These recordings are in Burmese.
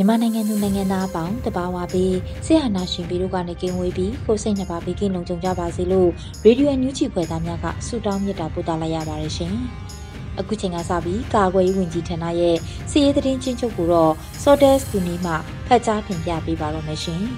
မြန်မာနိုင်ငံသူနိုင်ငံသားအပေါင်းတဘာဝပြီးဆရာနာရှင်ပြီးတို့ကနေကင်းဝေးပြီးကိုစိတ်နှစ်ပါးပြီးကင်းလုံးကြုံကြပါစေလို့ရေဒီယိုညူချီဖွယ်သားများကဆုတောင်းမြတ်တာပို့သလိုက်ရပါတယ်ရှင်။အခုချိန်ကစပြီးကာကွယ်ရေးဝန်ကြီးဌာနရဲ့စီရေးသတင်းချင်းချုပ်ကိုတော့ Sodes ကူနီမှဖတ်ကြားတင်ပြပေးပါတော့မယ်ရှင်။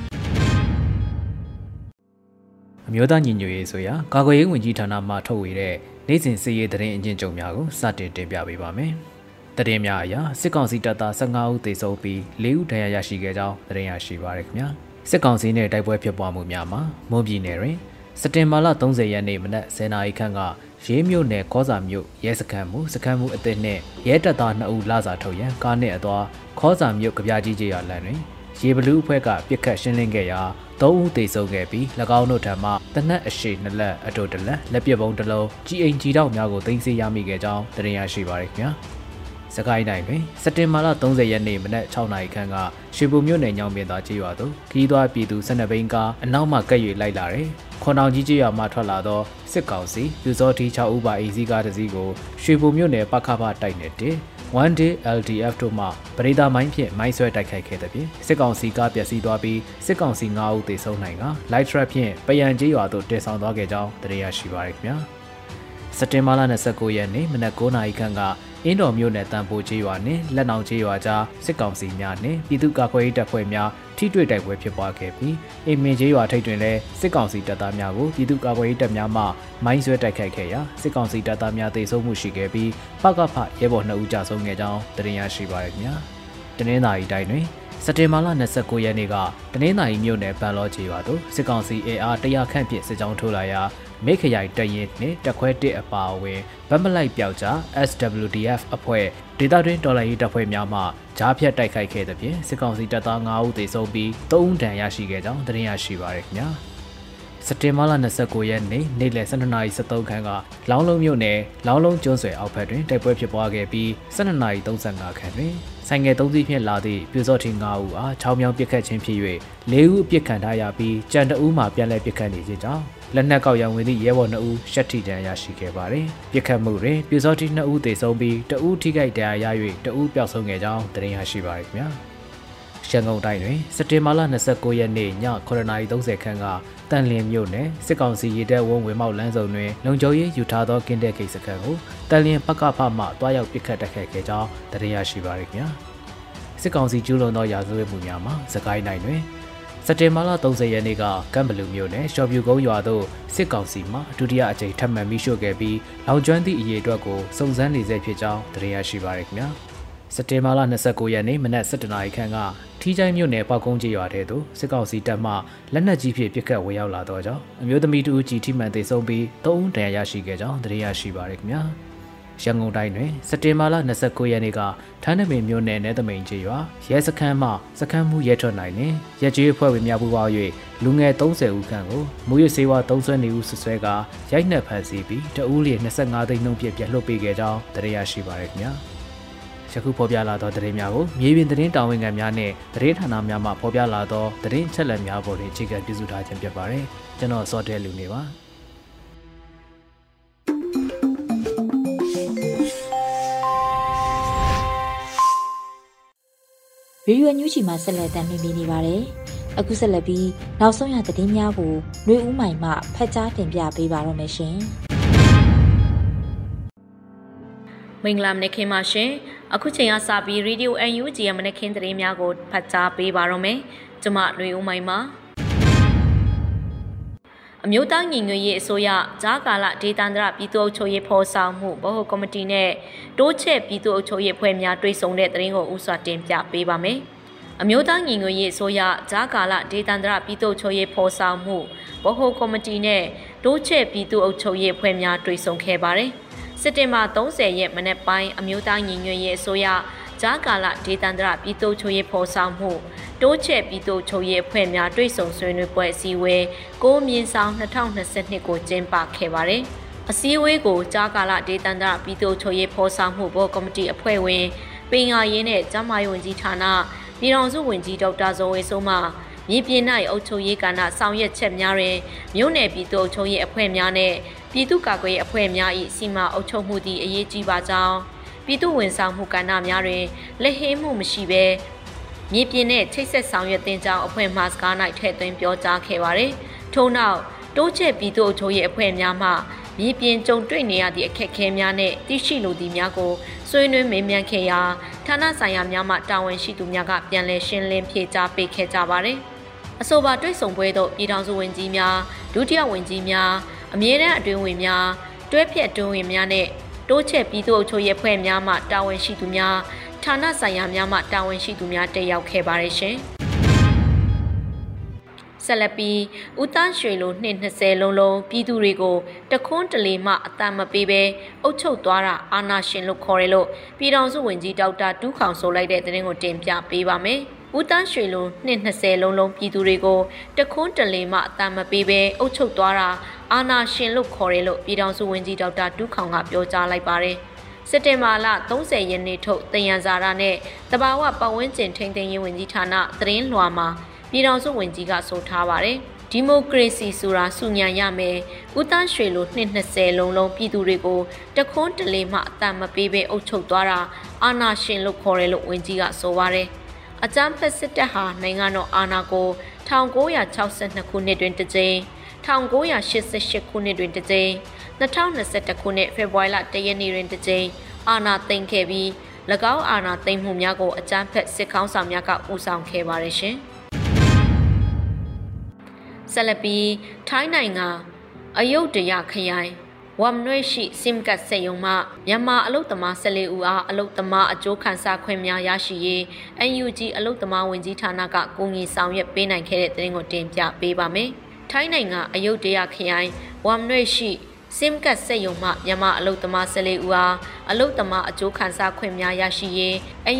အမျိုးသားညီညွတ်ရေးဆိုရာကာကွယ်ရေးဝန်ကြီးဌာနမှထုတ်ဝေတဲ့နိုင်စဉ်စီရေးသတင်းအကျဉ်းချုပ်များကိုစတင်တင်ပြပေးပါမယ်။ တရင်များအရာစစ်ကောင်စီတပ်သား15ဦးသေဆုံးပြီး4ဦးဒဏ်ရာရရှိခဲ့ကြောင်းသတင်းရရှိပါရခင်ဗျာစစ်ကောင်စီနဲ့တိုက်ပွဲဖြစ်ပွားမှုများမှာမွန်ပြည်နယ်တွင်စက်တင်ဘာလ30ရက်နေ့မနက်10:00နာရီခန့်ကရေးမြို့နယ်ကောစာမြို့ရဲစခန်းမှုစခန်းမှုအသစ်နှင့်ရဲတပ်သား2ဦးလာစာထုတ်ရန်ကားနှင့်အသွားခေါစာမြို့ကြပြကြီးကြီးရလမ်းတွင်ရေဘလူးအဖွဲ့ကပြစ်ခတ်ရှင်းလင်းခဲ့ရာ၃ဦးသေဆုံးခဲ့ပြီး၎င်းတို့ထံမှတနက်အရှိနှစ်လက်အတူတလက်လက်ပစ်ပုံးတစ်လုံးကြီးအိမ်ကြီးတောက်များကိုသိမ်းဆည်းရမိခဲ့ကြောင်းသတင်းရရှိပါရခင်ဗျာ။ စကိုင်းတိုင်းတွင်စက်တင်ဘာလ30ရက်နေ့မနက်6နာရီခန့်ကရွှေဘုံမြို့နယ်ညောင်ပင်သာကျေးရွာသို့ခီးသွွားပြည်သူ12ဘိန်းကားအနောက်မှကပ်၍လိုက်လာတယ်။ခွန်အောင်ကြီးကျေးရွာမှထွက်လာသောစစ်ကောင်စီပြူစောတီ6ဦးပါအေစီကားတစ်စီးကိုရွှေဘုံမြို့နယ်ပခဖတိုက်နယ်တင် one day LDF တို့မှပရိဒါမိုင်းဖြင့်မိုင်းဆွဲတိုက်ခိုက်ခဲ့တဲ့ပြင်စစ်ကောင်စီကပျက်စီးသွားပြီးစစ်ကောင်စီ9ဦးသေဆုံးနိုင်က light trap ဖြင့်ပယံကျေးရွာသို့တည်ဆောင်သွားခဲ့ကြောင်းသိရရှိပါရခင်ဗျာစက်တင်ဘာလ29ရက်နေ့မနက်9:00နာရီခန့်က အင်းတော်မြို့နယ်တန်ဖိုးကျေးရွာနှင့်လက်နောင်ကျေးရွာကြားစစ်ကောင်စီများနှင့်ပြည်သူ့ကာကွယ်ရေးတပ်ဖွဲ့များထိတွေ့တိုက်ပွဲဖြစ်ပွားခဲ့ပြီးအိမ်မင်ကျေးရွာထိပ်တွင်လည်းစစ်ကောင်စီတပ်သားများကိုပြည်သူ့ကာကွယ်ရေးတပ်များမှမိုင်းဆွဲတိုက်ခိုက်ခဲ့ရာစစ်ကောင်စီတပ်သားများတိုက်ဆုံမှုရှိခဲ့ပြီးပကဖရဲဘော်2ဦးကြာဆုံးခဲ့ကြောင်းသတင်းရရှိပါရခင်ဗျာတနင်္သာရီတိုင်းတွင်စက်တင်ဘာလ29ရက်နေ့ကတနင်္သာရီမြို့နယ်ပန်လောကျေးရွာသို့စစ်ကောင်စီအင်အား100ခန့်ဖြင့်စစ်ကြောင်းထိုးလာရာ မိခရိုင်တရင်နှင့်တက်ခွဲတစ်အပါအဝင်ဗတ်မလိုက်ပြောက်ကြား SWDF အဖွဲ့ဒေသတွင်းတော်လှန်ရေးတပ်ဖွဲ့များမှဂျားဖြတ်တိုက်ခိုက်ခဲ့တဲ့ပြင်စစ်ကောင်စီတပ်သား9ဦးသေဆုံးပြီး3ဦးဒဏ်ရာရှိခဲ့ကြောင်းသတင်းရရှိပါရခင်ဗျာစက်တင်ဘာလ29ရက်နေ့နေ့လယ်12:73ခန်းကလောင်းလုံးမြို့နယ်လောင်းလုံးကျွန်းဆွယ်အောက်ဘက်တွင်တိုက်ပွဲဖြစ်ပွားခဲ့ပြီး12:35ခန်းတွင်ဆိုင်ငယ်၃စီးဖြင့်လာသည့်ပြူစောထင်း9ဦးအားချောင်းမြောင်းပစ်ခတ်ခြင်းဖြစ်၍၄ဦးအပစ်ခံထားရပြီးကြံတအူးမှပြန်လည်ပစ်ခတ်နေခြင်းကြောင့် လက်နက်ကောက်ရန်ဝင်သည့်ရဲဘော်2ဦးရှက်ထီတန်ရရှိခဲ့ပါတယ်။ပြစ်ခတ်မှုတွင်ပြူစောတိ2ဦးသေဆုံးပြီးတဦးထိခိုက်ဒဏ်ရာရ၍တဦးပျောက်ဆုံးခဲ့ကြောင်းသတင်းရရှိပါရခင်ဗျာ။ရှန်ကုန်တိုင်းတွင်စက်တင်ဘာလ29ရက်နေ့ည9:30ခန်းကတန်လင်းမြို့နယ်စစ်ကောင်စီရေတပ်ဝန်းဝင်မောက်လမ်းစုံတွင်လုံခြုံရေးယူထားသောကင်းတဲ့ကိစ္စခန်းကိုတန်လင်းပကဖမှတွားရောက်ပစ်ခတ်တိုက်ခိုက်ခဲ့ကြောင်းသတင်းရရှိပါရခင်ဗျာ။စစ်ကောင်စီကျူးလွန်သောရာဇဝတ်မှုများမှာစကိုင်းတိုင်းတွင် စက်တင်ဘာလ30ရက်နေ့ကကမ်ဘလူမြို့နယ်ရှော်ပြူကုန်းရွာသို့စစ်ကောင်စီမှဒုတိယအကြိမ်ထပ်မံမိရှို့ခဲ့ပြီးလောင်ကျွမ်းသည့်အရေးအတွက်ကိုစုံစမ်းနေဆဲဖြစ်ကြောင်းသတင်းရရှိပါရခင်ဗျာစက်တင်ဘာလ29ရက်နေ့မနက်7:00နာရီခန့်ကထီးချိုင်းမြို့နယ်ပောက်ကုန်းကျေးရွာထဲသို့စစ်ကောင်စီတပ်မှလက်နက်ကြီးဖြင့်ပစ်ခတ်ဝင်ရောက်လာသောကြောင့်အမျိုးသမီးတူကြီးထိမှန်သေဆုံးပြီး3ဦးဒဏ်ရာရရှိခဲ့ကြောင်းသတင်းရရှိပါရခင်ဗျာ ရန်ကုန်တိုင်းတွင်စက်တင်ဘာလ29ရက်နေ့ကထန်းနမင်မြို့နယ်နယ်သမိန်ကျေးရွာရဲစခန်းမှစခန်းမှုရဲထွက်နိုင်နှင့်ရဲကြီးအဖွဲ့ဝင်များပူးပေါင်း၍လူငယ်30ဦးခန့်ကိုမူရစေဝါ30နေဦးဆွဆွဲကရိုက်နှက်ဖမ်းဆီးပြီးတဦးလျ25သိန်းနှုန်းဖြင့်ပြလွှတ်ပေးခဲ့ကြောင်းသိရရှိပါရခင်ဗျာယခုဖော်ပြလာသောသတင်းများကိုမြေပြင်သတင်းတာဝန်ခံများနဲ့သတင်းဌာနများမှဖော်ပြလာသောသတင်းအချက်အလက်များပေါ်တွင်အခြေခံပြုစုထားခြင်းဖြစ်ပါတယ်ကျွန်တော်စောတဲလူနေပါ ရေရွယ်ညူးချီမှာဆက်လက်တင်ပြနေပါတယ်။အခုဆက်လက်ပြီးနောက်ဆုံးရသတင်းများကိုຫນွေဦးမိုင်မှဖတ်ကြားတင်ပြပေးပါရမရှင်။မင်္ဂလာမနက်ခင်းပါရှင်အခုချိန်ကစပြီး Radio UNG ရဲ့မနက်ခင်းသတင်းများကိုဖတ်ကြားပေးပါရမယ်ကျွန်မလွေဦးမိုင်းပါ အမျိုးသားညီညွတ်ရေးအစိုးရဂျာကာလဒေသန္တရပြည်သူ့အုပ်ချုပ်ရေးဖော်ဆောင်မှုဗဟိုကော်မတီနဲ့တိုးချဲ့ပြည်သူ့အုပ်ချုပ်ရေးဖွဲ့များတွေ့ဆုံတဲ့သတင်းကိုဥစွာတင်ပြပေးပါမယ်အမျိုးသားညီညွတ်ရေးအစိုးရဂျာကာလဒေသန္တရပြည်သူ့အုပ်ချုပ်ရေးဖော်ဆောင်မှုဗဟိုကော်မတီနဲ့တိုးချဲ့ပြည်သူ့အုပ်ချုပ်ရေးဖွဲ့များတွေ့ဆုံခဲ့ပါတယ်။စစ်တင်ဘာ30ရက်မနေ့ပိုင်းအမျိုးသားညီညွတ်ရေးအစိုးရဂျာကာလဒေသန္တရပြည်သူ့ချုပ်ရေးဖော်ဆောင်မှု တိုးချဲ့ပြည်သူ့ချုပ်ရေးအဖွဲ့များတွိတ်ဆုံဆွေးနွေးပွဲအစည်းအဝေးကိုမြင့်ဆောင်2022ကိုကျင်းပခဲ့ပါတယ်။အစည်းအဝေးကိုဂျာကာလဒေသန္တရပြည်သူ့ချုပ်ရေးဖော်ဆောင်မှုဘောကော်မတီအဖွဲ့ဝင်ပင်ငါရင်းနဲ့ကျမယဝန်ကြီးဌာနပြည်တော်စုဝန်ကြီးဒေါက်တာဇော်ဝေစိုးမှမြေပြင်၌အုပ်ချုပ်ရေးကဏ္ဍဆောင်ရွက်ချက်များတွင်မြို့နယ်ပြည်သူ့အုပ်ချုပ်ရေးအဖွဲ့များနဲ့ပြည်သူ့ကာကွယ်ရေးအဖွဲ့များ၏စီမံအုပ်ချုပ်မှုသည်အရေးကြီးပါကြောင်းပြည်သူ့ဝန်ဆောင်မှုကဏ္ဍများတွင်လက်ဟင်းမှုမရှိဘဲ မြေပြင်နဲ့ချိတ်ဆက်ဆောင်ရွက်တင်ကြောင်းအဖွဲ့မှစကား၌ထည့်သွင်းပြောကြားခဲ့ပါသည်ထို့နောက်တိုးချဲ့ပြည်သူ့အုပ်ချုပ်ရေးအဖွဲ့များမှမြေပြင်ကြုံတွေ့နေရသည့်အခက်အခဲများနဲ့သိရှိလိုသည့်များကိုဆွေးနွေးမေးမြန်းခဲ့ရာဌာနဆိုင်ရာများမှတာဝန်ရှိသူများကပြန်လည်ရှင်းလင်းဖြေကြားပေးခဲ့ကြပါတယ်။အဆိုပါတွေ့ဆုံပွဲသို့ပြည်ထောင်စုဝန်ကြီးများဒုတိယဝန်ကြီးများအမြဲတမ်းအတွင်းဝင်များတွဲဖြက်အတွင်းဝင်များနဲ့တိုးချက်ပြည်သူ့အုပ်ချုပ်ရေးဖွဲ့များမှတာဝန်ရှိသူများ ဌာနဆိုင်ရာများမှတာဝန်ရှိသူများတက်ရောက်ခဲ့ပါတယ်ရှင်။ဆက်လက်ပြီးဦးသားရွှေလိုနှစ်20လုံးလုံးပြည်သူတွေကိုတခွန်းတလေမှအတမ်းမပေးဘဲအုပ်ချုပ်သွားတာအာနာရှင်လို့ခေါ်ရလို့ပြည်တော်စုဝင်ကြီးဒေါက်တာတူးခေါင်ဆိုလိုက်တဲ့သတင်းကိုတင်ပြပေးပါမယ်။ဦးတန်းရွှေလုံးနှစ်20လုံးလုံးပြည်သူတွေကိုတခွန်းတလေမှအတမ်းမပေးဘဲအုပ်ချုပ်သွားတာအာနာရှင်လို့ခေါ်တယ်လို့ပြည်ထောင်စုဝန်ကြီးဒေါက်တာတူးခေါင်ကပြောကြားလိုက်ပါတယ်။ စက်တင်ဘာလ30ရက်နေ့ထုတ်တယံဇာရနဲ့တဘာဝပတ်ဝန်းကျင်ထိန်းသိမ်းရေးဝန်ကြီးဌာနသတင်းလွှာမှာပြည်ထောင်စုဝန်ကြီးကဆိုထားပါတယ်။ဒီမိုကရေစီဆိုတာစုညံရမယ်။ဦးတန်းရွှေလိုနှစ်20လုံးလုံးပြည်သူတွေကိုတခွန်းတလေမှအတမ်းမပေးဘဲအုပ်ချုပ်သွားတာအာနာရှင်လို့ခေါ်တယ်လို့ဝန်ကြီးကဆိုပါတယ်။အကြမ်းဖက်စစ်တပ်ဟာနိုင်ငံတော်အာဏာကို1962ခုနှစ်တွင်တစ်ကြိမ်1988ခုနှစ်တွင်တစ်ကြိမ် 2021ခုနှစ်ဖေဖော်ဝါရီလ1ရက်နေ့တွင်တစ်ကြိမ်အာဏာသိမ်းခဲ့ပြီး၎င်းအာဏာသိမ်းမှုများကိုအကြမ်းဖက်စစ်ကောင်းဆောင်များကဦးဆောင်ခဲ့ပါတယ်ရှင်။ဆက်လက်ပြီးထိုင်းနိုင်ငံအယုဒ္ဓယခရိုင်ဝမ်နွေရှိစင်ကတ်စေယုံမှမြန်မာအလုတ်သမား14ဦးအားအလုတ်သမားအကျိုးခံစားခွင့်များရရှိရေး UNG အလုတ်သမားဝင်ကြီးဌာနကကူညီဆောင်ရွက်ပေးနိုင်ခဲ့တဲ့သတင်းကိုတင်ပြပေးပါမယ်။ထိုင်းနိုင်ငံအယုဒ္ဓယခရိုင်ဝမ်နွေရှိ စင်ကတ်စေယုံမှမြန်မာအလုတ်သမား14ဦးအားအလုတ်သမားအကျိုးခံစားခွင့်များရရှိရေး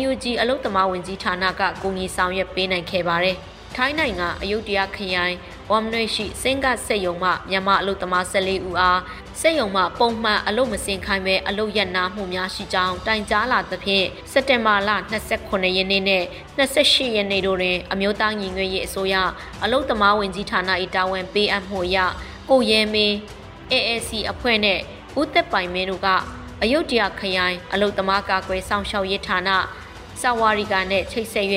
UNG အလုတ်သမားဝင်ကြီးဌာနကကူညီဆောင်ရွက်ပေးနိုင်ခဲ့ပါတယ်။ထိုင်းနိုင်ငံအယုဒ္ဓယခရိုင်ဝမ်နွေရှိစင်ကစက်ယုံမှမြန်မာအလုသမား14ဦးအားစက်ယုံမှပုံမှန်အလုမစင်ခိုင်းပဲအလုရက်နာမှုများရှိကြောင်းတိုင်ကြားလာသဖြင့်စက်တင်ဘာလ29ရက်နေ့နဲ့28ရက်နေ့တို့တွင်အမျိုးသားညီညွတ်ရေးအစိုးရအလုသမားဝင်ကြီးဌာန၏တာဝန်ပေးအပ်မှုအရကိုရဲမင်း AAC အဖွဲ့နဲ့ဦးသက်ပိုင်မင်းတို့ကအယုဒ္ဓယခရိုင်အလုသမားကာကွယ်ဆောင်ရှောက်ရေးဌာနစာဝါရီကနဲ့ချိတ်ဆက်၍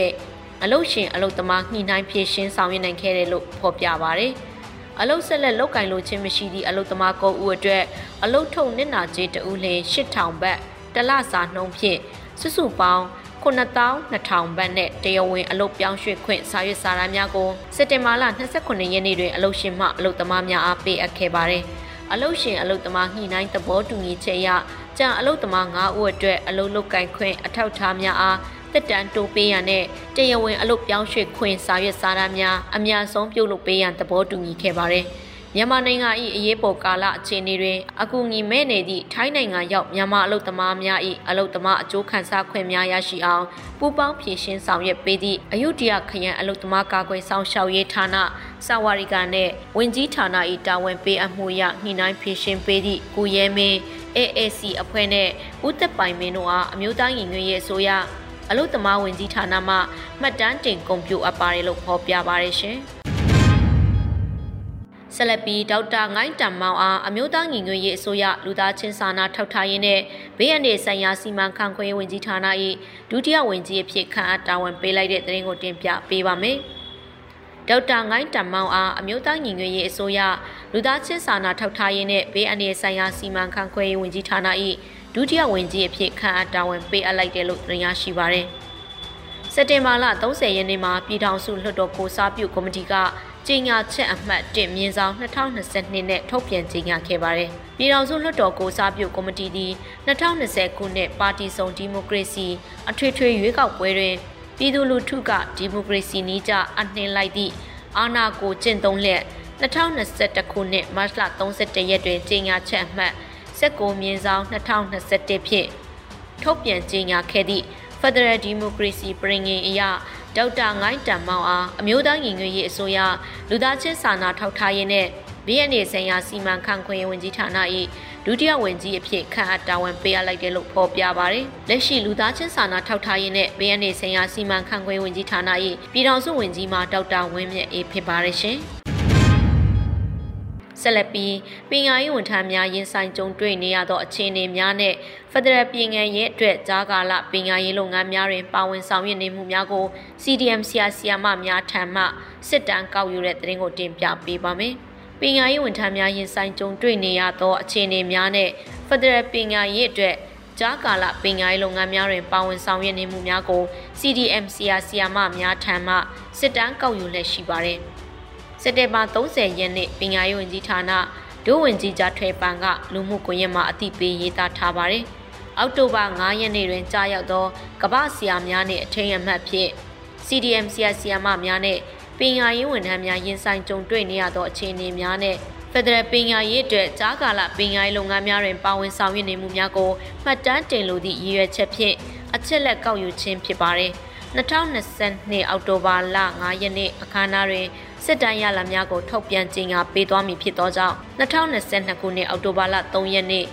အလုတ်ရှင်အလုတ်သမားညှိနှိုင်းဖြည့်ရှင်းဆောင်ရွက်နိုင်ခဲ့တယ်လို့ဖော်ပြပါဗျ။အလုတ်ဆက်လက်လောက်ကင်လိုခြင်းမရှိသည့်အလုတ်သမား9ဦးအတွက်အလုတ်ထုံနစ်နာကြေးတဦးလျှင်8000ဘတ်တလစာနှုံးဖြင့်စုစုပေါင်း9200ဘတ်နဲ့တရားဝင်အလုတ်ပြောင်းရွှေ့ခွင့်စာရွက်စာတမ်းများကိုစက်တင်ဘာလ29ရက်နေ့တွင်အလုတ်ရှင်မှအလုတ်သမားများအားပေးအပ်ခဲ့ပါတယ်။ အလုတ်ရှင်အလုတ်သမားညှိနှိုင်းသဘောတူညီချက်အရကြံအလုတ်သမား9ဦးအတွက်အလုတ်လုတ်ကင်ခွင့်အထောက်ထားများအားတက်တန်တိုးပေးရန်နဲ့တရားဝင်အလုပ်ပြောင်းရွှေ့ခွင့်စာရွက်စာတမ်းများအများဆုံးပြုလုပ်ပေးရန်သဘောတူညီခဲ့ပါတယ်။ မြန်မာနိုင်ငံ၏အရေးပေါ်ကာလအခြေအနေတွင်အကူအညီမဲ့နေသည့်ထိုင်းနိုင်ငံရောက်မြန်မာအလုပ်သမားများ၏အလုပ်သမားအကျိုးခံစားခွင့်များရရှိအောင်ပူးပေါင်းဖြည့်ရှင်းဆောင်ရွက်ပေးသည့်အယုဒ္ဓယခရိုင်အလုပ်သမားကာကွယ်ဆောင်ရှောက်ရေးဌာနစာဝါရီကနှင့်ဝင်ကြီးဌာန၏တာဝန်ပေးအပ်မှုရညှိနှိုင်းဖြည့်ရှင်းပေးသည့်ကိုရဲမင်း AAC အဖွဲ့နှင့်ဦးသက်ပိုင်မင်းတို့အားအမျိုးသားညီညွတ်ရေးအစိုးရအလုသမားဝင်ကြီးဌာနမှမှတ်တမ်းတင်ကွန်ပျူအပ်ပါတယ်လို့ဖော်ပြပါရရှင်။ ဆက်လက်ပြီးဒေါက်တာငိုင်းတံမောင်အားအမျိုးသားညီညွတ်ရေးအစိုးရလူသားချင်းစာနာထောက်ထားရေးနဲ့ဘေးအန္တရာယ်ဆိုင်ရာစီမံခန့်ခွဲရေးဝန်ကြီးဌာန၏ဒုတိယဝန်ကြီးအဖြစ်ခန့်အပ်တာဝန်ပေးလိုက်တဲ့သတင်းကိုတင်ပြပေးပါမယ်။ဒေါက်တာငိုင်းတံမောင်အားအမျိုးသားညီညွတ်ရေးအစိုးရလူသားချင်းစာနာထောက်ထားရေးနဲ့ဘေးအန္တရာယ်ဆိုင်ရာစီမံခန့်ခွဲရေးဝန်ကြီးဌာန၏ဒုတိယဝန်ကြီးအဖြစ်ခန့်အပ်တာဝန်ပေးအပ်လိုက်တယ်လို့သိရရှိပါတယ်။စက်တင်ဘာလ30ရက်နေ့မှာပြည်ထောင်စုလွှတ်တော်ကိုစားပြုကော်မတီက ကြေညာချက်အမှတ်1မြင်းဆောင်2022နဲ့ထုတ်ပြန်ကြေညာခဲ့ပါတယ်။ပြည်ထောင်စုလွှတ်တော်ကိုစားပြုကော်မတီသည်2020ခုနှစ်ပါတီစုံဒီမိုကရေစီအထွေထွေရွေးကောက်ပွဲတွင်ပြည်သူလူထုကဒီမိုကရေစီနည်းကျအနှင်းလိုက်သည့်အာဏာကိုကျင့်သုံးလျက်2021ခုနှစ်မတ်လ31ရက်တွင်ကြေညာချက်အမှတ်19မြင်းဆောင်2021ဖြင့်ထုတ်ပြန်ကြေညာခဲ့သည့် Federal Democracy ပြည်ငင်အရာ ဒေါက်တာငိုင်းတန်မောင်အားအမျိုးသားညီညွတ်ရေးအစိုးရလူသားချင်းစာနာထောက်ထားရေးနဲ့ BNA ဆိုင်ရာစီမံခန့်ခွဲဝင်ကြီးဌာန၏ဒုတိယဝန်ကြီးအဖြစ်ခန့်အပ်တာဝန်ပေးအပ်လိုက်တယ်လို့ဖော်ပြပါတယ်။လက်ရှိလူသားချင်းစာနာထောက်ထားရေးနဲ့ BNA ဆိုင်ရာစီမံခန့်ခွဲဝင်ကြီးဌာန၏ပြည်ထောင်စုဝန်ကြီးမှဒေါက်တာဝင်းမြတ်အေးဖြစ်ပါတယ်ရှင်။ ဆက်လက်ပြီးပင်ယာရေးဝန်ထမ်းများရင်ဆိုင်ကြုံတွေ့နေရသောအခြေအနေများနဲ့ဖက်ဒရယ်ပြည်ငယ်ရဲ့အတွက်ဂျာကာလပင်ယာရေးလုပ်ငန်းများတွင်ပါဝင်ဆောင်ရွက်နေမှုများကို CDM ဆရာဆရာမများထံမှစစ်တမ်းကောက်ယူတဲ့သတင်းကိုတင်ပြပေးပါမယ်။ပင်ယာရေးဝန်ထမ်းများရင်ဆိုင်ကြုံတွေ့နေရသောအခြေအနေများနဲ့ဖက်ဒရယ်ပင်ယာရေးအတွက်ဂျာကာလပင်ယာရေးလုပ်ငန်းများတွင်ပါဝင်ဆောင်ရွက်နေမှုများကို CDM ဆရာဆရာမများထံမှစစ်တမ်းကောက်ယူလက်ရှိပါတယ်။ စက်တင်ဘာ30ရက်နေ့ပညာရေးဝန်ကြီးဌာနဒုဝန်ကြီးကြားထွေပန်ကလူမှုကွန်ရက်မှာအသိပေးရေးသားထားပါတယ်။အောက်တိုဘာ9ရက်နေ့တွင်ကြားရောက်သောကမ္ဘာဆရာများနှင့်အထင်အမှတ်ဖြင့် CDM ဆရာဆရာမများနှင့်ပညာရေးဝန်ထမ်းများရင်ဆိုင်ကြုံတွေ့နေရသောအခြေအနေများနှင့်ဖက်ဒရယ်ပညာရေးအတွက်ကြားကာလပညာရေးလုပ်ငန်းများတွင်ပါဝင်ဆောင်ရွက်နေမှုများကိုမှတ်တမ်းတင်လိုသည့်ရည်ရွယ်ချက်ဖြင့်အချက်လက်ကောက်ယူခြင်းဖြစ်ပါတယ်။2022အောက်တိုဘာလ9ရက်နေ့အခမ်းအနားတွင် စစ်တမ်းရလဒ်များကိုထုတ်ပြန်ကြေညာပေးသွားမည်ဖြစ်သောကြောင့်2022ခုနှစ်အောက်တိုဘာလ3ရက်နေ့ည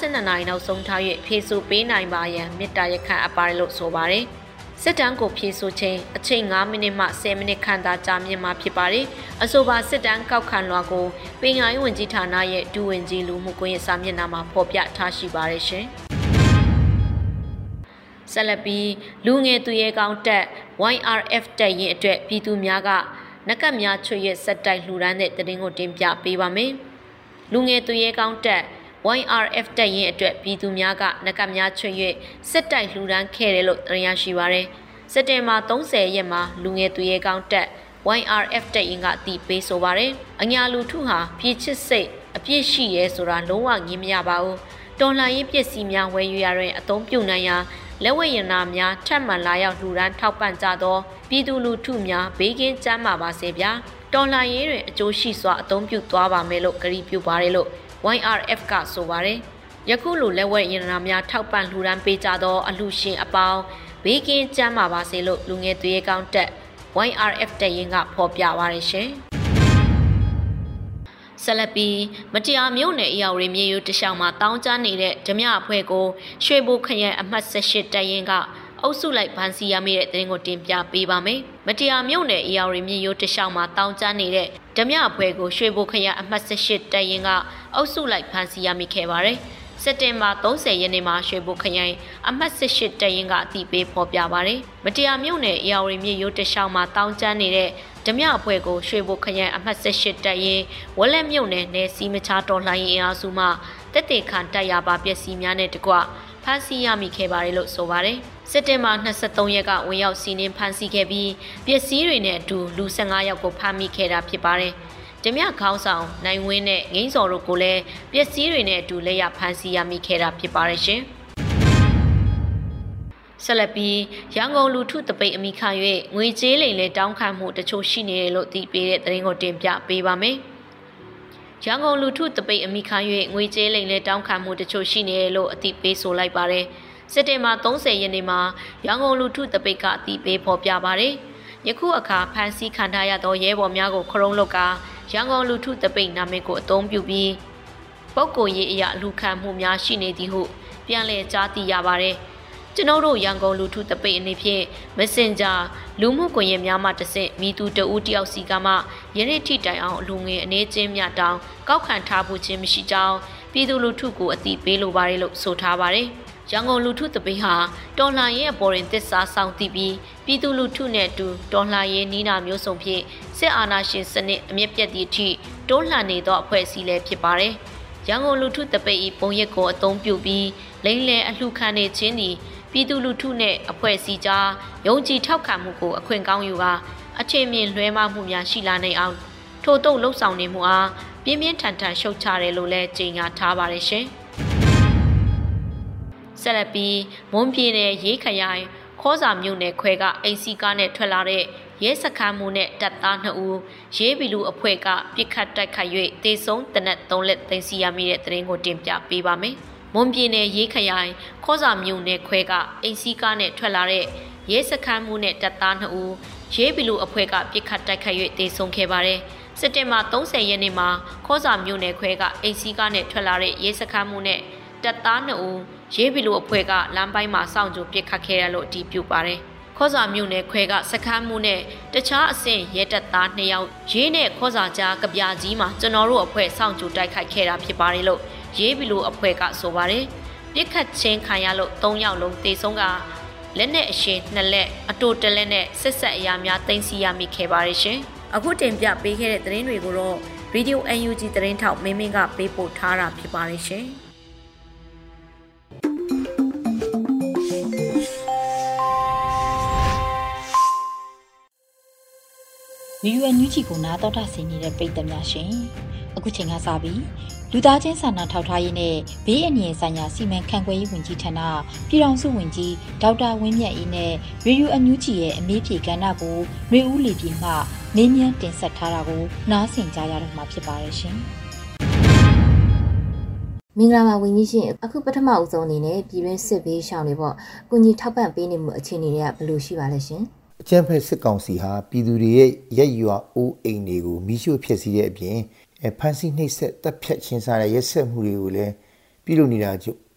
7:00နာရီနောက်ဆုံးထား၍ဖြည့်ဆို့ပေးနိုင်ပါရန်မေတ္တာရက်ခံအပ်ပါတယ်လို့ဆိုပါတယ်။စစ်တမ်းကိုဖြည့်ဆို့ခြင်းအချိန်9မိနစ်မှ10မိနစ်ခန့်သာကြာမြင့်မှာဖြစ်ပါတယ်။အဆိုပါစစ်တမ်းကောက်ခံလွှာကိုပင်ငါရေးဝန်ကြီးဌာနရဲ့ဒူဝင်ကြီးလူမှုကွန်ရက်စာမျက်နှာမှာဖော်ပြထားရှိပါတယ်ရှင်။ဆက်လက်ပြီးလူငယ်သူရဲကောင်းတက် YRF တက်ရင်အတွက်ပြည်သူများက နကတ်များချွေရဲ့စက်တိုက်လှူဒန်းတဲ့တရင်ကိုတင်ပြပေးပါမယ်။လူငယ်သူရဲကောင်းတက် YRF တက်ရင်အတွက်ပြည်သူများကနကတ်များချွေရဲ့စက်တိုက်လှူဒန်းခဲ့တယ်လို့သိရရှိပါရယ်။စက်တင်ဘာ30ရက်မှာလူငယ်သူရဲကောင်းတက် YRF တက်ရင်ကအတိပေးဆိုပါရယ်။အညာလူထုဟာပြည်ချစ်စိတ်အပြစ်ရှိရဲဆိုတာလုံးဝငင်းမရပါဘူး။တော်လှန်ရေးပစ္စည်းများဝယ်ယူရတဲ့အသုံးပြုနိုင်ရာ လက်ဝဲရနာများထပ်မံလာရောက်လှူဒန်းထောက်ပံ့ကြသောပြည်သူလူထုများဘေးကင်းကျန်းမာပါစေဗျာတော်လှန်ရေးတွင်အကျိုးရှိစွာအသုံးပြုသွားပါမယ်လို့ကြေညာပြုပါတယ်လို့ YRF ကဆိုပါတယ်ယခုလိုလက်ဝဲရနာများထောက်ပံ့လှူဒန်းပေးကြသောအလှရှင်အပေါင်းဘေးကင်းကျန်းမာပါစေလို့လူငယ်သွေးကောင်းတက် YRF တရင်ကဖော်ပြပါတယ်ရှင် ဆက်လက်ပြီးမတရားမြို့နယ်အရာဝရီမြေရိုးတလျှောက်မှာတောင်းကျနေတဲ့ဓမြအဖွဲ့ကိုရွှေဘိုခရိုင်အမှတ်18တရင်ကအုပ်စုလိုက်ဗန်စီရမိတဲ့တင်ကိုတင်ပြပေးပါမယ်။မတရားမြို့နယ်အရာဝရီမြေရိုးတလျှောက်မှာတောင်းကျနေတဲ့ဓမြအဖွဲ့ကိုရွှေဘိုခရိုင်အမှတ်18တရင်ကအုပ်စုလိုက်ဗန်စီရမိခဲ့ပါတယ်။စက်တင်ဘာ30ရက်နေ့မှာရွှေဘိုခရိုင်အမှတ်18တရင်ကအတိပေးဖော်ပြပါရယ်မတရားမြို့နယ်အရာဝရီမြေရိုးတလျှောက်မှာတောင်းကျနေတဲ့ ဓမြအဖွဲ့ကိုရွှေဘိုခရိုင်အမှတ်18တပ်ရင်းဝက်လက်မြုံနယ်နယ်စီမချတော်လှန်ရေးအင်အားစုမှတက်တေခံတပ်ရပါပျက်စီးများနဲ့တကွဖမ်းဆီးရမိခဲ့ပါတယ်လို့ဆိုပါတယ်။စက်တင်ဘာ23ရက်ကဝင်ရောက်စီးနင်းဖမ်းဆီးခဲ့ပြီးပျက်စီးတွေနဲ့အတူလူ15ယောက်ကိုဖမ်းမိခဲ့တာဖြစ်ပါတယ်။ဓမြခေါင်းဆောင်နိုင်ဝင်းနဲ့ငိမ့်စော်တို့ကိုလည်းပျက်စီးတွေနဲ့အတူလက်ရဖမ်းဆီးရမိခဲ့တာဖြစ်ပါတယ်ရှင်။ ဆက်လက်ပြီးရန်ကုန်လူထုတပိတ်အမိခံ၍ငွေကြေးလိမ်လဲတောင်းခံမှုတချို့ရှိနေတယ်လို့သိပေးတဲ့သတင်းကိုတင်ပြပေးပါမယ်။ရန်ကုန်လူထုတပိတ်အမိခံ၍ငွေကြေးလိမ်လဲတောင်းခံမှုတချို့ရှိနေတယ်လို့အသိပေးဆိုလိုက်ပါတယ်။စက်တင်ဘာ30ရက်နေ့မှာရန်ကုန်လူထုတပိတ်ကအသိပေးဖော်ပြပါတယ်။ယခုအခါဖမ်းဆီးခံထားရသောရဲဘော်များကိုခရုံးလုတ်ကရန်ကုန်လူထုတပိတ်နာမည်ကိုအသုံးပြုပြီးပုဂ္ဂိုလ်ရေးအရာလူခံမှုများရှိနေသည်ဟုပြန်လည်ကြားသိရပါတယ်။ ကျွန်ုပ်တို့ရန်ကုန်လူထုတပိတ်အနေဖြင့် Messenger လူမှုကွန်ရက်များမှတဆင့်မိသူတဦးတယောက်စီကမှယနေ့ထိတိုင်အောင်အလူငွေအနေချင်းမြတောင်းကောက်ခံထားဖို့ခြင်းမရှိကြောင်းပြည်သူလူထုကိုအသိပေးလိုပါတယ်လို့ဆိုထားပါတယ်။ရန်ကုန်လူထုတပိတ်ဟာတော်လှန်ရေးအပေါ်ရင်သစ္စာဆောင်တည်ပြီးပြည်သူလူထုနဲ့အတူတော်လှန်ရေးနီးနာမျိုးစုံဖြင့်စစ်အာဏာရှင်စနစ်အမြင့်ပြတ်သည့်အထိတိုးလှန်နေသောအဖွဲ့အစည်းလည်းဖြစ်ပါတယ်။ရန်ကုန်လူထုတပိတ်ဤပုံရက်ကိုအသုံးပြုပြီးလိမ့်လည်အလှခံနေခြင်းသည် ပြည်သူလူထုနဲ့အဖွဲ့အစည်းကြားယုံကြည်ထောက်ခံမှုကိုအခွင့်ကောင်းယူကာအချိန်မြင့်လွှဲမမှုများရှိလာနိုင်အောင်ထို့တုံလှုပ်ဆောင်နေမှုအားပြင်းပြင်းထန်ထန်ရှုတ်ချတယ်လို့လည်းကြေညာထားပါတယ်ရှင်။ဆက်လက်ပြီးမွန်ပြည်နယ်ရေးခရိုင်ခေါစာမြို့နယ်ခွဲကအိမ်စီကားနဲ့ထွက်လာတဲ့ရဲစခန်းမှုနဲ့တပ်သား2ဦးရေးဘီလူအဖွဲ့ကပြစ်ခတ်တိုက်ခိုက်၍တေဆုံးတနက်3လက်သိမ်းဆီးရမိတဲ့တဲ့ရင်ကိုတင်ပြပေးပါမယ်။ မွန်ပြည်နယ်ရေးခရိုင်ခေါစာမြို့နယ်ခွဲကအိမ်စီကားနဲ့ထွက်လာတဲ့ရဲစခန်းမှုနဲ့တပ်သား2ဦးရေးဘီလူအဖွဲ့ကပြစ်ခတ်တိုက်ခိုက်၍တေဆုံးခဲ့ပါတယ်။စက်တင်ဘာ30ရက်နေ့မှာခေါစာမြို့နယ်ခွဲကအိမ်စီကားနဲ့ထွက်လာတဲ့ရဲစခန်းမှုနဲ့တပ်သား2ဦးရေးဘီလိုအဖွဲ့ကလမ်းပိုင်းမှာစောင့်ကြိုပစ်ခတ်ခဲ့ရလို့အတည်ပြုပါတယ်။ခေါ်စာမြို့နယ်ခွဲကစခန်းမှုနဲ့တခြားအဆင့်ရဲတပ်သား2ယောက်ရေးနဲ့ခေါ်စာကြားကပြာကြီးမှာကျွန်တော်တို့အဖွဲ့စောင့်ကြိုတိုက်ခိုက်ခဲ့တာဖြစ်ပါတယ်လို့ ရေးဘီလိုအဖွဲ့ကဆိုပါတယ်။ပြစ်ခတ်ချင်းခံရလို့3ယောက်လုံးတေဆုံးကလက်နဲ့အရှင်နှစ်လက်အတူတလက်နဲ့ဆက်ဆက်အရာများတင်စီရမိခဲ့ပါတယ်ရှင်။အခုတင်ပြပေးခဲ့တဲ့သတင်းတွေကိုတော့ Radio UNG သတင်းထောက်မင်းမင်းကပေးပို့ထားတာဖြစ်ပါတယ်ရှင်။မီယူအန်ယူဂျီကိုနာတော်တာဆင်နေတဲ့ပြည်သက်များရှင်အခုချိန်ကစပြီး လူသားချင်းစာနာထောက်ထားရေးနဲ့ဘေးအန္တရာယ်ဆိုင်ရာစီမံခန့်ခွဲရေးဝန်ကြီးဌာနပြည်ထောင်စုဝန်ကြီးဒေါက်တာဝင်းမြတ်အေးနဲ့ရေယူအန်ယူဂျီရဲ့အမေးဖြေကဏ္ဍကိုရေဦးလီပြည်မှနေမြန်းတင်ဆက်ထားတာကိုနားဆင်ကြရတော့မှာဖြစ်ပါတယ်ရှင်မင်္ဂလာပါဝင်းကြီးရှင်အခုပထမအဦးဆုံးအနေနဲ့ပြည်တွင်းစစ်ဘေးရှောင်တွေပေါ့ကုညီထောက်ပံ့ပေးနေမှုအခြေအနေတွေကဘယ်လိုရှိပါလဲရှင်။အကြမ်းဖက်စစ်ကောင်စီဟာပြည်သူတွေရဲ့ရက်ရွာအိုးအိမ်တွေကိုမိရှို့ဖျက်ဆီးတဲ့အပြင် ဖမ်းဆီးနှိပ်စက်တပ်ဖြတ်ချင်းစားတဲ့ရက်ဆက်မှုတွေကိုလည်းပြုလုပ်နေတာ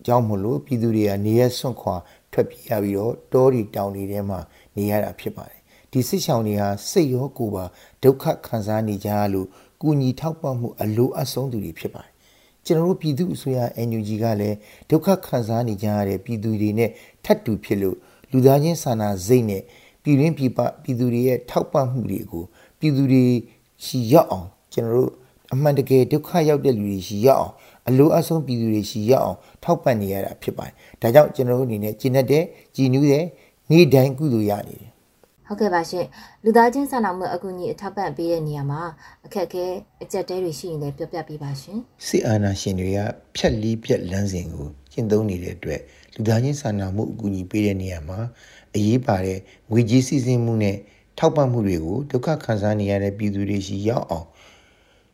ကြောင့်မလို့ပြည်သူတွေကနေရဆွန့်ခွာထွက်ပြေးရပြီးတော့တောတွေတောင်တွေထဲမှာနေရတာဖြစ်ပါတယ်ဒီစစ်ဆောင်တွေဟာစိတ်ရောကိုယ်ပါဒုက္ခခံစားနေကြလို့ကုညီထောက်ပံ့မှုအလိုအဆုံးသူတွေဖြစ်ပါတယ်ကျွန်တော်တို့ပြည်သူအစိုးရ NUG ကလည်းဒုက္ခခံစားနေကြရတဲ့ပြည်သူတွေနဲ့ထပ်တူဖြစ်လို့လူသားချင်းစာနာစိတ်နဲ့ပြည်ရင်းပြည်ပပြည်သူတွေရဲ့ထောက်ပံ့မှုတွေကိုပြည်သူတွေရှိရောက်အောင်ကျွန်တော်တို့ အမှန်တကယ်ဒုက္ခရောက်တဲ့လူတွေရှိရောက်အောင်အလိုအဆုံးပြည်သူတွေရှိရောက်အောင်ထောက်ပံ့နေရတာဖြစ်ပါတယ်။ဒါကြောင့်ကျွန်တော်တို့အနေနဲ့ကျင့်တတ်တဲ့ကြည်နူးတဲ့နေ့တိုင်းကုသိုလ်ရနေတယ်။ဟုတ်ကဲ့ပါရှင်လူသားချင်းစာနာမှုအကူအညီအထောက်ပံ့ပေးတဲ့နေရာမှာအခက်အခဲအကျက်တဲတွေရှိရင်လည်းပြောပြပေးပါရှင်စစ်အာဏာရှင်တွေကဖြက်လီးပြက်လမ်းစဉ်ကိုကျင့်သုံးနေတဲ့အတွက်လူသားချင်းစာနာမှုအကူအညီပေးတဲ့နေရာမှာအရေးပါတဲ့ငွေကြေးစီစဉ်မှုနဲ့ထောက်ပံ့မှုတွေကိုဒုက္ခခံစားနေရတဲ့ပြည်သူတွေရှိရောက်အောင်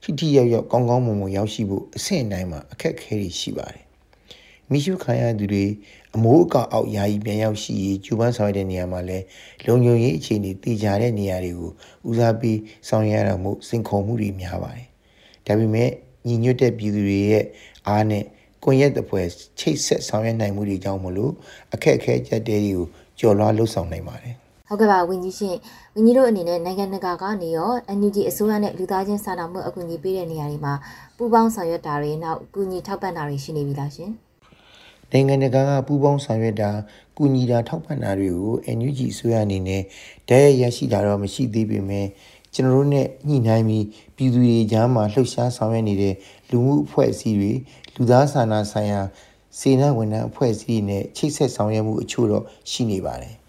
ထိထိရောက်ရောက်ကောင်းကောင်းမွန်မွန်ရောက်ရှိဖို့အဆင့်တိုင်းမှာအခက်အခဲတွေရှိပါတယ်။မိရှုခံရသူတွေအမိုးအကာအောက်ယာယီပြန်ရောက်ရှိရေးကျူပန်းဆောင်ရတဲ့နေရာမှာလည်းလုံခြုံရေးအခြေအနေတည်ကြတဲ့နေရာတွေကိုဦးစားပေးဆောင်ရွက်ရမှုစင်ခုံမှုတွေများပါတယ်။ဒါပေမဲ့ညီညွတ်တဲ့ပြည်သူတွေရဲ့အားနဲ့ကွန်ရက်တစ်ပွဲချိတ်ဆက်ဆောင်ရွက်နိုင်မှုတွေကြောင့်မလို့အခက်အခဲကြက်တဲတွေကိုကျော်လွှားလှုပ်ဆောင်နိုင်ပါတယ် ဟုတ်ကဲ့ပါဝင်းကြီးရှင်ဝင်းကြီးတို့အနေနဲ့နိုင်ငံတကာကနေရော NUG အစိုးရနဲ့လူသားချင်းစာနာမှုအကူအညီပေးတဲ့နေရာတွေမှာပူးပေါင်းဆောင်ရွက်တာတွေနောက်အကူအညီထောက်ပံ့တာတွေရှိနေပြီလားရှင်နိုင်ငံတကာကပူးပေါင်းဆောင်ရွက်တာကူညီတာထောက်ပံ့တာတွေကို NUG အစိုးရအနေနဲ့တရရရှိတာတော့မရှိသေးပေမဲ့ကျွန်တော်တို့နဲ့ညှိနှိုင်းပြီးပြည်သူတွေကြားမှာလှုပ်ရှားဆောင်ရွက်နေတဲ့လူမှုအဖွဲ့အစည်းတွေလူသားစာနာဆိုင်ရာစေနာဝန်ထမ်းအဖွဲ့အစည်းနဲ့ချိတ်ဆက်ဆောင်ရွက်မှုအချို့တော့ရှိနေပါတယ်။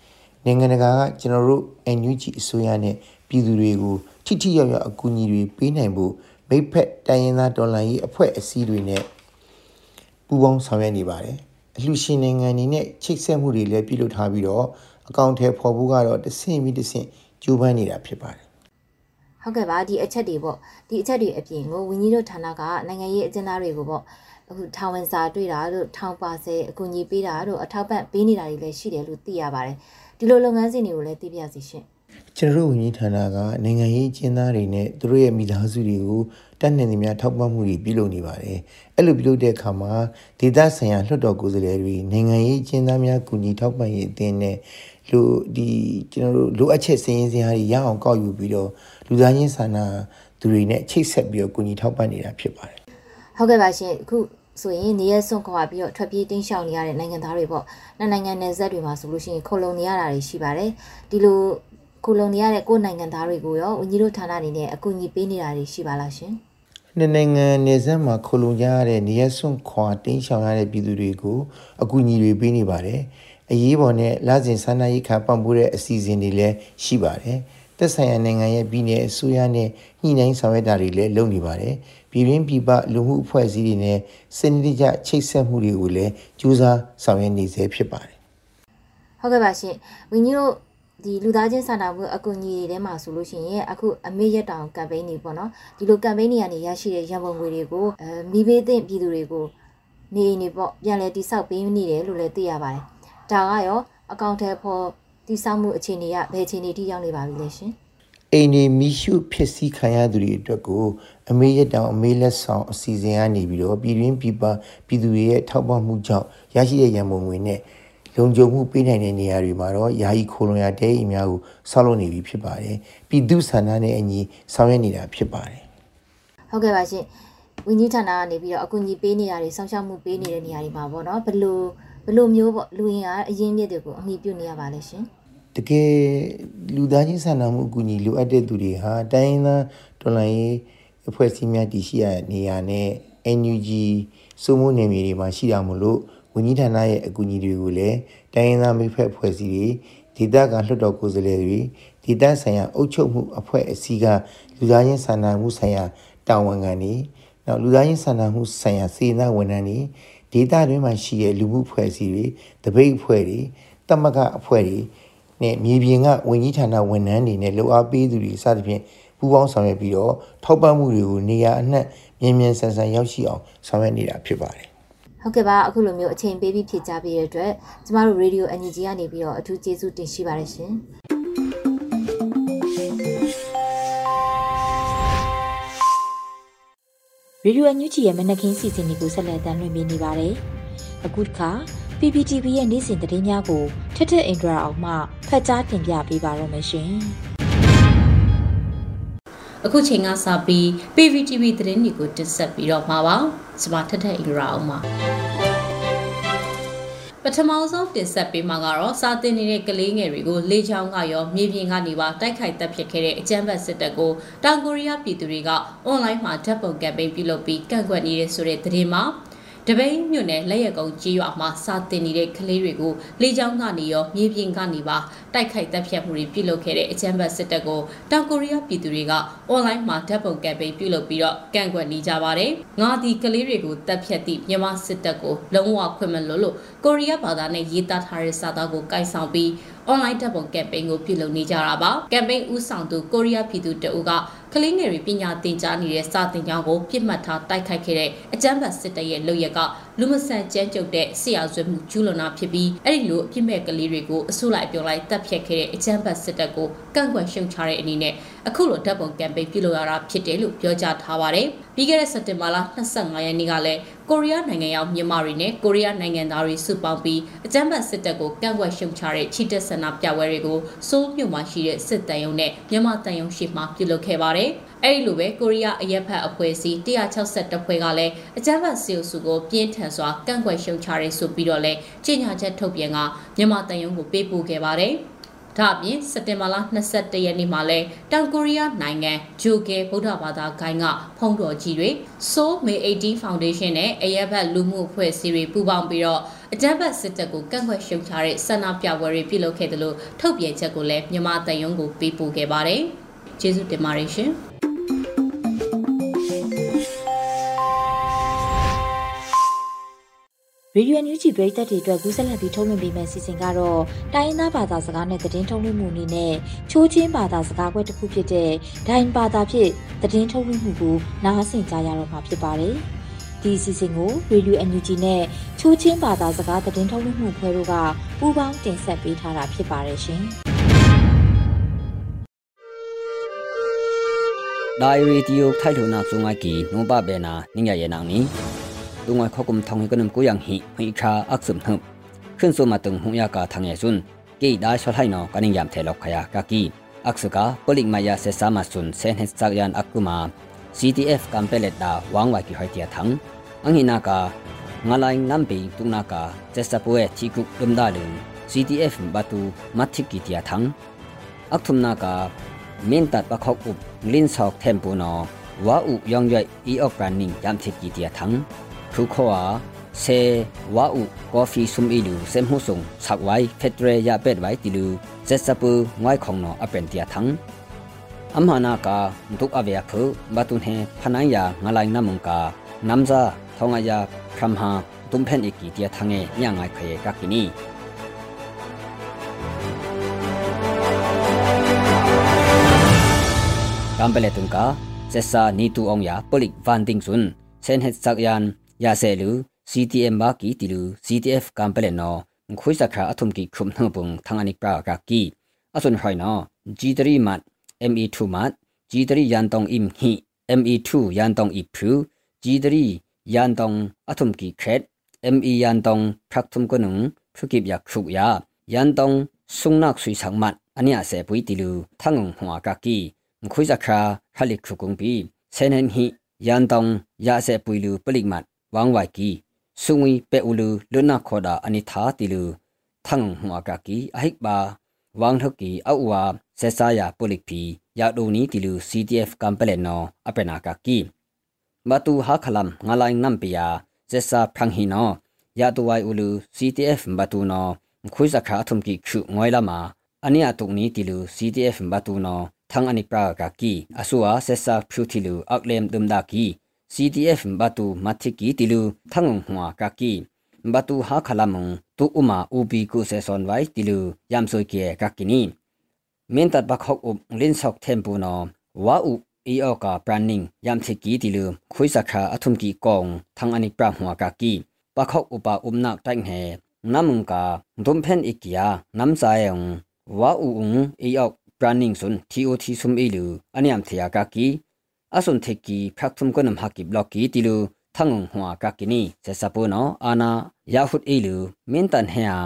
နိုင်ငံတကာကကျွန်တော်တို့ NUG အစိုးရနဲ့ပြည်သူတွေကိုထိထိရောက်ရောက်အကူအညီတွေပေးနိုင်ဖို့မိဖက်တိုင်းရင်းသားဒေါ်လာရေးအဖွဲ့အစည်းတွေနဲ့ပူးပေါင်းဆောင်ရွက်နေပါတယ်။အလှရှင်နိုင်ငံတွေနဲ့ချိတ်ဆက်မှုတွေလည်းပြုလုပ်ထားပြီးတော့အကောင့်ထဲပေါ်ဖို့ကတော့တဆင့်ပြီးတဆင့်ကြိုးပမ်းနေတာဖြစ်ပါတယ်ဟုတ်ကဲ့ပါဒီအချက်တွေပေါ့ဒီအချက်တွေအပြင်ကိုဝင်းကြီးတို့ဌာနကနိုင်ငံရေးအကျဉ်းသားတွေကိုပေါ့အခုထောင်ဝင်စာတွေ့တာတို့ထောင်ပါဆဲအကူအညီပေးတာတို့အထောက်ပံ့ပေးနေတာတွေလည်းရှိတယ်လို့သိရပါတယ် ဒီလိုလုပ်ငန်းစဉ်တွေကိုလည်းသိပြစီရှင်ကျွန်တော်တို့ဝန်ကြီးဌာနကနိုင်ငံရေးကျင်းသားတွေနဲ့သူတို့ရဲ့မိသားစုတွေကိုတက်နေနေများထောက်ပံ့မှုတွေပြုလုပ်နေပါတယ်အဲ့လိုပြုလုပ်တဲ့အခါမှာဒေသဆိုင်ရာလွှတ်တော်ကိုယ်စားလှယ်တွေနိုင်ငံရေးကျင်းသားများကူညီထောက်ပံ့ရေးအသင်းနဲ့လိုဒီကျွန်တော်တို့လိုအပ်ချက်စည်းရင်းစရာတွေရအောင်ကောက်ယူပြီးတော့လူသားချင်းစာနာသူတွေနဲ့ချိတ်ဆက်ပြီးတော့ကူညီထောက်ပံ့နေတာဖြစ်ပါတယ်ဟုတ်ကဲ့ပါရှင်အခု ဆိုရင်နေရစွန့်ခွာပြီးတော့ထွက်ပြေးတင်းရှောင်နေရတဲ့နိုင်ငံသားတွေပေါ့နှစ်နိုင်ငံနယ်စပ်တွေမှာဆိုလို့ရှိရင်ခုံလုံနေရတာတွေရှိပါတယ်ဒီလိုခုံလုံနေရတဲ့ကိုယ်နိုင်ငံသားတွေကိုရောဝန်ကြီးတို့ဌာနအနေနဲ့အကူအညီပေးနေတာတွေရှိပါလားရှင်နှစ်နိုင်ငံနယ်စပ်မှာခိုလုံကြရတဲ့နေရစွန့်ခွာတင်းရှောင်ရတဲ့ပြည်သူတွေကိုအကူအညီတွေပေးနေပါတယ်။အရေးပေါ်နဲ့လစဉ်ဆန္ဒရိက္ခာပံ့ပိုးတဲ့အစီအစဉ်တွေလည်းရှိပါတယ်။သက်ဆိုင်ရာနိုင်ငံရဲ့ပြည်내အစိုးရနဲ့ညှိနှိုင်းဆောင်ရွက်တာတွေလည်းလုပ်နေပါတယ်။ ပြည်ရင်းပြည်ပလူမှုအဖွဲ့အစည်းတွေနဲ့စနစ်တကျချိတ်ဆက်မှုတွေကိုလည်းကြိုးစားဆောင်ရွက်နေစေဖြစ်ပါတယ်။ဟုတ်ကဲ့ပါရှင်။ဝင်းကြီးတို့ဒီလူသားချင်းစာနာမှုအကူအညီတွေထဲမှာဆိုလို့ရှိရင်အခုအမေရက်တောင်ကမ်ပိန်းတွေပေါ့နော်ဒီလိုကမ်ပိန်းတွေကနေရရှိတဲ့ရန်ပုံငွေတွေကိုအဲမိဘေးသင့်ပြည်သူတွေကိုနေနေပေါ့ပြန်လဲတိဆောက်ပေးနေတယ်လို့လည်းသိရပါတယ်ဒါကရောအကောင့်ထဲပေါ်တိဆောက်မှုအခြေအနေကဘယ်အခြေအနေထိရောက်နေပါပြီလဲရှင် အိမ်နေမိရှုဖြစ်စည်းခံရသူတွေအတွက်ကိုအမေရက်တောင်အမေလက်ဆောင်အစီအစဉ်ကနေပြီးတော့ပြည်တွင်းပြည်ပပြည်သူတွေရဲ့ထောက်ပံ့မှုကြောင့်ရရှိတဲ့ရန်ပုံငွေနဲ့လုံခြုံမှုပေးနိုင်တဲ့နေရာတွေမှာတော့ယာယီခိုလုံရတဲအိမ်များကိုဆောက်လုပ်နေပြီဖြစ်ပါတယ်ပြည်သူဆန္ဒနဲ့အညီဆောင်ရွက်နေတာဖြစ်ပါတယ်ဟုတ်ကဲ့ပါရှင်ဝင်းကြီးဌာနကနေပြီးတော့အကူအညီပေးနေတာတွေစောင့်ရှောက်မှုပေးနေတဲ့နေရာတွေမှာပေါ့နော်ဘလို့ဘလို့မျိုးပေါ့လူရင်အားအရင်မြစ်တွေကိုအမိပြုနေရပါလဲရှင် တကယ်လူသားချင်းစာနာမှုအကူအညီလိုအပ်တဲ့သူတွေဟာတိုင်းရင်းသားတော်လှန်ရေးအဖွဲ့အစည်းများတည်ရှိရနေရာနဲ့ NUG စုမှုနယ်မြေတွေမှာရှိတာမို့လို့ဝန်ကြီးဌာနရဲ့အကူအညီတွေကိုလည်းတိုင်းရင်းသားမိဖက်အဖွဲ့အစည်းတွေဒေသခံလွှတ်တော်ကိုယ်စားလှယ်တွေဒေသဆိုင်ရာအုပ်ချုပ်မှုအဖွဲ့အစည်းကလူသားချင်းစာနာမှုဆိုင်ရာတာဝန်ခံတွေနောက်လူသားချင်းစာနာမှုဆိုင်ရာစေနာဝန်ထမ်းတွေဒေသတွင်းမှာရှိတဲ့လူမှုအဖွဲ့အစည်းတွေတပိတ်အဖွဲ့တွေတမကအဖွဲ့တွေ နဲ့မြေပြင်ကဝန်ကြီးဌာနဝန်ထမ်းတွေနဲ့လှူအားပေးသူတွေစသဖြင့်ပူးပေါင်းဆောင်ရွက်ပြီးတော့ထောက်ပံ့မှုတွေကိုနေရာအနှံ့မြန်မြန်ဆန်ဆန်ရောက်ရှိအောင်ဆောင်ရွက်နေတာဖြစ်ပါတယ်ဟုတ်ကဲ့ပါအခုလိုမျိုးအချိန်ပေးပြီးဖြည့်ကြပေးတဲ့အတွက်ကျမတို့ Radio NUG ကနေပြီးတော့အထူးကျေးဇူးတင်ရှိပါတယ်ရှင်ရေဒီယိုအန်ယူဂျီရဲ့မနက်ခင်းစီစဉ်တွေကိုဆက်လက်တင်ပြနေပါတယ်။အခုတစ်ခါ PPTV ရဲ့နေ့စဉ်သတင်းများကိုထက်ထက်အင်ဒရာအောင်မှဖတ်ကြားတင်ပြပေးပါရမရှင်။အခုချိန်ကစပြီး PPTV သတင်းတွေကိုတင်ဆက်ပြီးတော့မှာပါ။ကျွန်မထက်ထက်အင်ဒရာအောင်ပါ။ပထမဆုံးတင်ဆက်ပေးမှာကတော့စာတင်နေတဲ့ကလေးငယ်တွေကိုလေချောင်းကရောမြေပြင်ကနေပါတိုက်ခိုက်တပ်ဖြစ်ခဲ့တဲ့အကြမ်းဖက်စစ်တပ်ကိုတောင်ကိုရီးယားပြည်သူတွေကအွန်လိုင်းမှာဓာတ်ပုံကမ်ပိန်းပြုလုပ်ပြီးကန့်ကွက်နေတဲ့ဆိုတဲ့သတင်းမှာ တပိန်မြို့နယ်လက်ရကုန်းကြီးရွာမှာစာတင်နေတဲ့ကလေးတွေကိုလေကြောင်းကနေရောမြေပြင်ကနေပါတိုက်ခိုက်တပ်ဖြတ်မှုတွေပြုလုပ်ခဲ့တဲ့အကြမ်းဖက်စစ်တပ်ကိုတောင်ကိုရီးယားပြည်သူတွေကအွန်လိုင်းမှာဓာတ်ပုံကမ်ပိန်းပြုလုပ်ပြီးတော့ကန့်ကွက်နေကြပါတယ်။ငါဒီကလေးတွေကိုတပ်ဖြတ်သည့်မြန်မာစစ်တပ်ကိုလုံးဝခွင့်မလွတ်လို့ကိုရီးယားဘာသာနဲ့ရေးသားထားတဲ့စာသားကိုကိုင်ဆောင်ပြီး online ဓာတ်ပုံကမ်ပိန်းကိုပြုလုပ်နေကြတာပါ။ကမ်ပိန်းဦးဆောင်သူကိုရီးယားပြည်သူတအုပ်က ကလေးငယ်တွေပညာသင်ကြားနေတဲ့စာသင်ကျောင်းကိုပြစ်မှတ်ထားတိုက်ခိုက်ခဲ့တဲ့အကြမ်းဖက်စစ်တပ်ရဲ့လုပ်ရက်ကလူမဆန်ကြမ်းကြုတ်တဲ့ဆရာဆွေမှုကျူးလွန်တာဖြစ်ပြီးအဲ့ဒီလိုအပြစ်မဲ့ကလေးတွေကိုအစိုးလိုက်ပြောလိုက်တပ်ဖြတ်ခဲ့တဲ့အကြမ်းဖက်စစ်တပ်ကိုကန့်ကွက်ရှုံချတဲ့အနေနဲ့အခုလိုဓာတ်ပုံကမ်ပိန်းပြုလုပ်ရတာဖြစ်တယ်လို့ပြောကြားထားပါတယ်။ပြီးခဲ့တဲ့စက်တင်ဘာလ25ရက်နေ့ကလည်းကိုရီးယားနိုင်ငံရောက်မြန်မာတွေနဲ့ကိုရီးယားနိုင်ငံသားတွေစုပေါင်းပြီးအကြမ်းဖက်စစ်တပ်ကိုကန့်ကွက်ရှုံချတဲ့ချီတက်ဆန္ဒပြပွဲတွေကိုစိုးမြို့မှာရှိတဲ့စစ်တမ်းရုံနဲ့မြန်မာတန်ရုံရှိမှပြုလုပ်ခဲ့ပါတယ်။အဲဒီလိုပဲကိုရီးယားအရက်ဖက်အဖွဲ့အစည်း162ဖွဲ့ကလည်းအကြမ်းဖက်စီအုပ်စုကိုပြင်းထန်စွာကန့်ကွက်ရှုံချရဲဆိုပြီးတော့လဲကြေညာချက်ထုတ်ပြန်ကမြန်မာတန်ရုံကိုပေးပို့ခဲ့ပါတယ်။ ဒါအပြင်စက်တင်ဘာလ22ရက်နေ့မှာလဲတောင်ကိုရီးယားနိုင်ငံဂျိုကဲဗုဒ္ဓဘာသာဂိုင်းကဖုံးတော်ကြီးတွေ Soul May 18 Foundation နဲ့အရက်ဘတ်လူမှုအဖွဲ့အစည်းတွေပူးပေါင်းပြီးတော့အကြမ်းဖက်စစ်တပ်ကိုကန့်ကွက်ရှုံချတဲ့ဆန္ဒပြပွဲတွေပြုလုပ်ခဲ့တယ်လို့ထုတ်ပြန်ချက်ကိုလည်းမြန်မာတန်ယုံကိုပေးပို့ခဲ့ပါတယ်။ကျေးဇူးတင်ပါတယ်ရှင်။ ရေဒီယိုညူဂျီပရိသတ်တွေအတွက်ကူးဆက်လက်ပြီးထုတ်လွှင့်ပေးမယ့်စီစဉ်ကတော့တိုင်းရင်းသားဘာသာစကားနဲ့သတင်းထုတ်လွှင့်မှုအနေနဲ့ချိုးချင်းဘာသာစကားခွဲတစ်ခုဖြစ်တဲ့ဒိုင်ဘာသာဖြင့်သတင်းထုတ်လွှင့်မှုကိုနားဆင်ကြရတော့မှာဖြစ်ပါတယ်။ဒီစီစဉ်ကိုရေဒီယိုအန်ယူဂျီနဲ့ချိုးချင်းဘာသာစကားသတင်းထုတ်လွှင့်မှုဖွဲ့တို့ကပူးပေါင်းတင်ဆက်ပေးထားတာဖြစ်ပါတယ်ရှင်။ဒိုင်ရီတီယိုထိုင်ထုံနာစုံငါကီနိုဘဘဲနာနင်းရရဲ့နောင်နီ ลุงไอ้ข้อกุมทองให้กันมกุยังหิหิชาอักษุมฮึขึ้นสู่มาตึงหุยากาทางเยซุนกี่ได้ชดให้นอกันยามเทลอกขยากากีอักษุกาปลิกมายาเสสามาสุนเซนเฮสักยันอักกุมา CTF กัมเปเลตดาวางไว้กี่หอยเตียทังอังหินากางาลายนัมปีตุนากาเจสปเวทีกุลุมดาลึง CTF บาตูมัทิกิเตียทังอักทุมนากาเมนตัดปะคอกอุบลินสอกเทมปูนอ wa u yong yai e of running yam thik ki tia thang khu khoa se wa u coffee sum ilu sem hu sung sak wai fetre ya pet wai tilu zesapu ngwai khong no apen tia thang amhana ka duk avya phu batun he phanai ya ngalai namung ka namza thonga ya khamha tumphen iki tia thange nya ngai khaye ka kini kambele tungka sesa ni tu ong ya polik van ding sun sen het sak yan ya se lu CTM ba ki tilu CTF kambele no khoi sakha athum ki khum nu bung thangani pra ka ki asun hoi no G3 mat ME2 mat G3 yan tong im hi ME2 yan tong i phu G3 yan tong athum ki khet ME yan tong phrak thum ko nung phukip ya khuk ya yan tong sungnak sui sang mat ania se pui tilu thangong hwa ka ki ခွိဇခါခလိခုကုံပီဆေနန်ဟီယန်တောင်ယာဆေပွီလူပလိကမတ် ဝမ်ဝိုက်ကီဆုငွေပဲဥလူလွနာခေါ်တာအနိသာတီလူထန့်ဟွာကကီအဟိပါဝမ်ထုကီအောက်ဝါဆက်စားရာပိုလိပီရာဒိုနီတီလူ CTF ကမ်ပလက်နောအပနာကကီမတူဟာခလမ်ငလိုင်းငမ်ပီယာဆက်စားဖရန်ဟီနောရာတူဝိုင်ဥလူ CTF မတူနောခွိစခါထုံကီခုငွိုင်လာမာအနိယတုန်နီတီလူ CTF မတူနောထန်းအနိပရာကကီအဆူဝါဆက်စားဖြူတီလူအောက်လမ်ဒမ်ဒါကီ CTF บาตูมัทิกีติลูทั้งหัวกากีบาตูหาขลามุงตุอุมาอูบีกุเซซอนไว้ติลูยามซอยเกียกากินีเมนตัดบักฮอกอุบลินซอกเทมปูนอวาอุอีออกาปรานิงยามทิกีติลูคุยสักขาอทุมกีกองทั้งอันิปราหัวกากีบักฮอกอุปาอุมนักตังเฮนามุงกาดุมเพนอิกยาน้ำใจองวาอุอุงอีออก planning sun TOT sum ilu aniam thia ka ki asun theki phrakhum konam haki blocki tilu thangong hwa ka kini se sapono ana yahut ilu mintan hea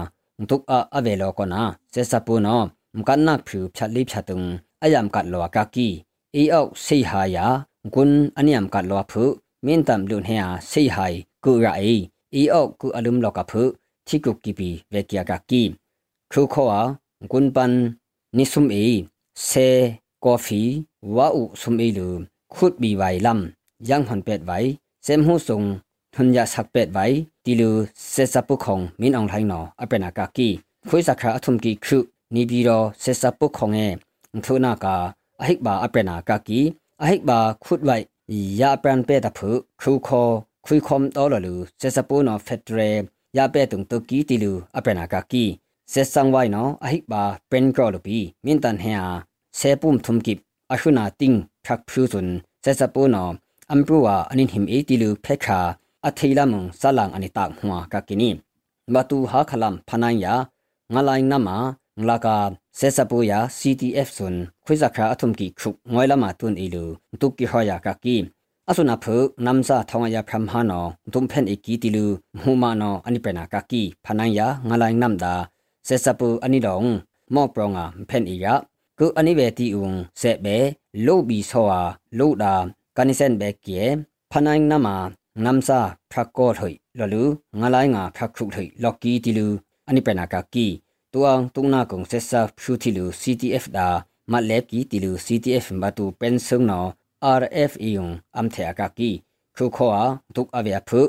ntuk a avelo kona se sapono mkanna phu phali phatung ayam kat lo ka ki e au sei ha ya gun aniam kat lo phu mintam lun hea sei hai ku ra e e au ku alum lo ka phu thiku ki pi ve kya ka ki khu kho a gun pan nisum e se coffee wa u sum e lu แฟวาอุสุมเอลูขุดบีไวลำยังหันเป็ดไว้เซมหูสงทุนยาสักเป็ดไว้ติลูเซซับปุของมินอองไทนออเปนากากีคุยสักคราทุมกีคือนีบีรอเซซับปุของเอทุนากาอหิกบาอเปนากากีอหิกบาขุดไว้ยาเปนเป็ดพุคูคอคุยคอมตอลลูเซซับปุนอเฟตเรยาเป็ดตุงตกีติลูอเปนากากีเซซังไว้เนาะอหิบาเป็นกรอลปีมินตันเฮียเซปุ่มทุมกิบ အရှုနာတင်းဖြတ်ဖြူစွန်ဆက်စပူနောအမ်ပူဝါအနင်ဟင်အေတီလူဖေခါအထေလာမုံဆလန်အနိတာဟွာကကိနိဘတူဟာခလမ်ဖနိုင်ယာငလိုင်းနမငလာကာဆက်စပူယာ CTF စွန်ခွိဇခါအထုံကီခုငွိုင်လာမတွန်အီလူတုကီဟောယာကကိအဆုနာဖုနမ်စာထောင်းယာဖရမ်ဟာနောဒုံဖန်အီကီတီလူဟူမာနောအနိပနာကကိဖနိုင်ယာငလိုင်းနမ်ဒါဆက်စပူအနိလောင်မော့ပရောငါဖန်အီယာ ကုအနိဘေတီဥံဆက်ဘေလုဘီဆောဟာလုဒာကနိစန်ဘေကီယေဖနိုင်နမနမ်စာဖရကောထွိလလူငလိုင်းငါဖရခုထွိလော်ကီတီလူအနိပနာကကီတူအောင်တုနာကုံဆက်ဆာဖရှူတီလူ CTF ဒါမတ်လက်ကီတီလူ CTF ဘတူပန်ဆုံနော် RF ယုံအမ်ထေအကကီခုခောအားဒုကအဝေဖု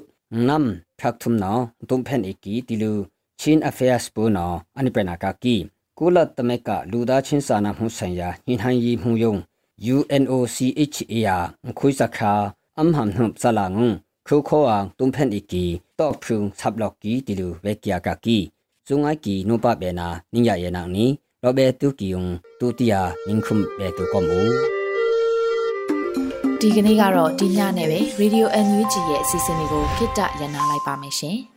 နမ်ဖရခုမ်နော်ဒုံဖန်အကီတီလူချင်းအဖေးစပူနော်အနိပနာကကီ ကုလသမက်ကလူသားချင်းစာနာမှုဆိုင်ရာညှိနှိုင်းရေးမှုယုံ UNOCHA ခွိစခါအမ်ဟမ်နှုပ်ဆလာငုံခုခောအောင်တုံဖန်အီကီတော့ဖုံဆပ်လော့ကီတီလူဝက်ကီယာကကီဇုံအိုက်ကီနုပဘေနာနင်းရရဲ့နာနီလောဘေတူကီယုံတူတီယာနင်းခုမ်ဘေတူကောမူဒီကနေ့ကတော့ဒီညနဲ့ပဲ Radio NUG ရဲ့အစီအစဉ်လေးကိုခਿੱတရနာလိုက်ပါမယ်ရှင်။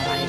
်